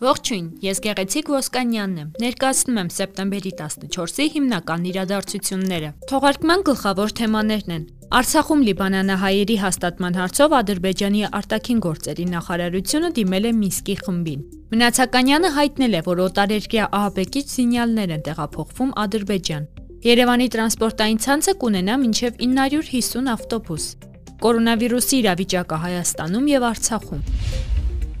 Ողջույն, ես Գեղեցիկ Ոսկանյանն եմ։ Ներկայացնում եմ սեպտեմբերի 14-ի հիմնական իրադարձությունները։ Թողարկման գլխավոր թեմաներն են. Արցախում լիբանանահայերի հաստատման հարցով Ադրբեջանի արտաքին գործերի նախարարությունը դիմել է Մինսկի խմբին։ Մնացականյանը հայտնել է, որ օտարերկրյա ահաբեկիչ զինյալներ են տեղափոխվում Ադրբեջան։ Երևանի տրանսպորտային ցանցը կունենա մինչև 950 ավտոբուս։ Կորոնավիրուսի իրավիճակը Հայաստանում եւ Արցախում։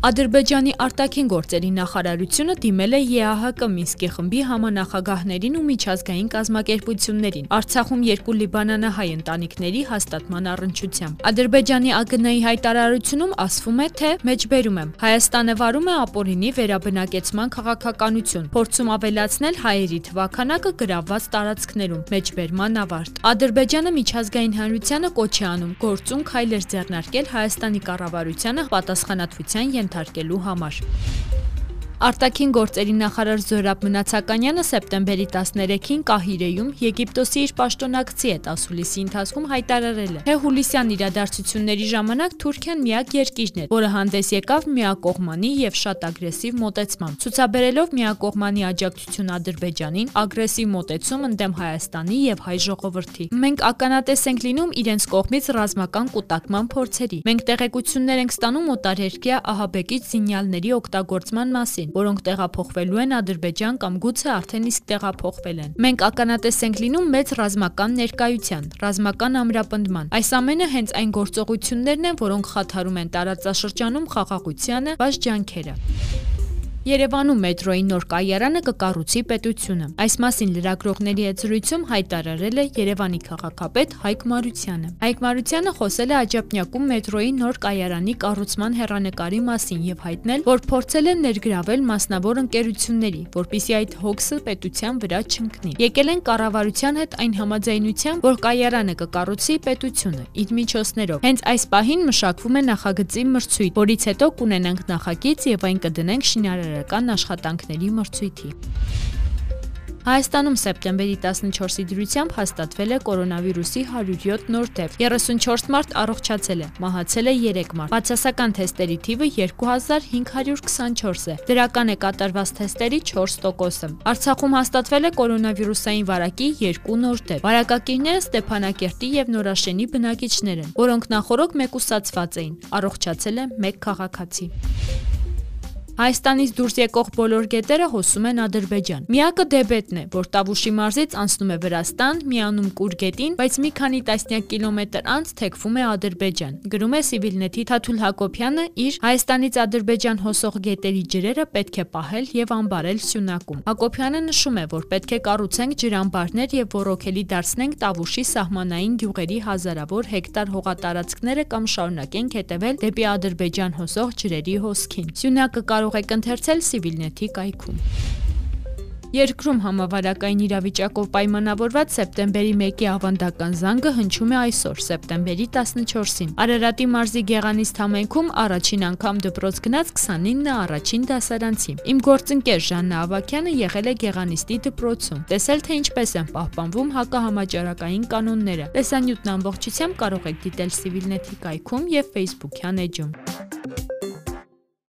Ադրբեջանի արտաքին գործերի նախարարությունը դիմել է ԵԱՀԿ Մինսկի խմբի համանախագահներին ու միջազգային կազմակերպություններին Արցախում երկու լիբանանահայ ընտանիքների հաստատման առնչությամբ։ Ադրբեջանի ԱԳՆ-ի հայտարարությունում ասվում է, թե մեջբերում եմ. Հայաստանը վարում է ապօրինի վերաբնակեցման քաղաքականություն, փորձում ավելացնել հայերի թվականակը գրավված տարածքներում, մեջբերման ավարտ։ Ադրբեջանը միջազգային հանրությանը կոչ է անում գործուն քայլեր ձեռնարկել Հայաստանի կառավարությանը պատասխանատվության ենթարկելու համար։ Արտաքին գործերի նախարար Զորաբ Մնացականյանը սեպտեմբերի 13-ին Կահիրեում Եգիպտոսի իր պաշտոնակցի հետ ասուլիսի ընթացքում հայտարարել է, թե հուլիսյան իրադարձությունների ժամանակ Թուրքիան միակ երկիրն է, որը հանդես եկավ միակողմանի եւ շատ ագրեսիվ մոտեցմամբ, ցուցաբերելով միակողմանի աջակցություն Ադրբեջանին, ագրեսիվ մոտեցում ընդդեմ Հայաստանի եւ հայ ժողովրդի։ Մենք ականատես ենք լինում իրենց կողմից ռազմական կուտակման փորձերի։ Մենք տեղեկություններ ենք ստանում օտարերկրյա ահաբեկիչ զինյալների օգտագործման մասին որոնք տեղափոխվելու են Ադրբեջան կամ գուցե արդեն իսկ տեղափոխվել են։ Մենք ականատես ենք լինում մեծ ռազմական ներկայության, ռազմական ամրապնդման։ Այս ամենը հենց այն գործողություններն են, որոնք խաթարում են տարածաշրջանում խաղաղությանը, բայց ջանքերը։ Երևանում մետրոյի նոր կայարանը կկառուցի պետությունը։ Այս մասին լրագրողների հետ զրույցում հայտարարել է Երևանի քաղաքապետ Հայկ Մարությանը։ Հայկ Մարությանը խոսել է Աջափնյակում մետրոյի նոր կայարանի կառուցման հերանեկարի մասին եւ հայտնել, որ փորձել են ներգրավել մասնավոր ընկերությունների, որpիսի այդ հոգսը պետության վրա չընկնի։ Եկել են կառավարության հետ այն համաձայնության, որ կայարանը կկառուցի պետությունը իր միջոցներով։ Հենց այս պահին մշակվում է նախագծի մրցույթ, որից հետո կունենանք նախագիծ եւ այն կդնենք շինարարական վարչական աշխատանքների մրցույթի։ Հայաստանում սեպտեմբերի 14-ի դրությամբ հաստատվել է կորոնավիրուսի 107 նոր դեպք։ 34 մարդ առողջացել է, մահացել է 3 մարդ։ Բացասական թեստերի թիվը 2524 է։ Դրական է կատարված թեստերի 4%-ը։ Արցախում հաստատվել է կորոնավիրուսային վարակի 2 նոր դեպք։ Վարակակիրները Ստեփանակերտի եւ Նորաշենի բնակիչներ են, որոնք նախորոք մեկուսացված էին։ Առողջացել է 1 քաղաքացի։ Հայաստանից դուրս եկող բոլոր գետերը հոսում են Ադրբեջան։ Միակը Դեբետն է, որ Տավուշի մարզից անցնում է Վրաստան, միանում Կուր գետին, բայց մի քանի տասնյակ կիլոմետր անց թեքվում է Ադրբեջան։ Գրում է Civilnet-ի Թաթուլ Հակոբյանը իր Հայաստանից Ադրբեջան հոսող գետերի ջրերը պետք է պահել եւ անբարել Սյունակում։ Հակոբյանը նշում է, որ պետք է կառուցենք ջրամբարներ եւ ռոռոքելի դարձնենք Տավուշի սահմանային գյուղերի հազարավոր հեկտար հողատարածքները կամ շարունակենք հետևել դեպի Ադրբեջան հոսող ջրերի հոսքին։ Սյունակը կարող կարող եք ընթերցել Civilnet-ի կայքում։ Երկրում համավարակային իրավիճակով պայմանավորված սեպտեմբերի 1-ի ավանդական զանգը հնչում է այսօր, սեպտեմբերի 14-ին։ Արարատի մարզի Գեղանիստ համայնքում առաջին անգամ դպրոց գնաց 29 առաջին դասարանցի։ Իմ գործընկեր Ժաննա Ավակյանը եղել է Գեղանիստի դպրոցում։ Տեսել թե ինչպես են պահպանվում հակահամաճարակային կանոնները։ Տեսանյութն ամբողջությամբ կարող եք դիտել Civilnet-ի կայքում եւ Facebook-յան էջում։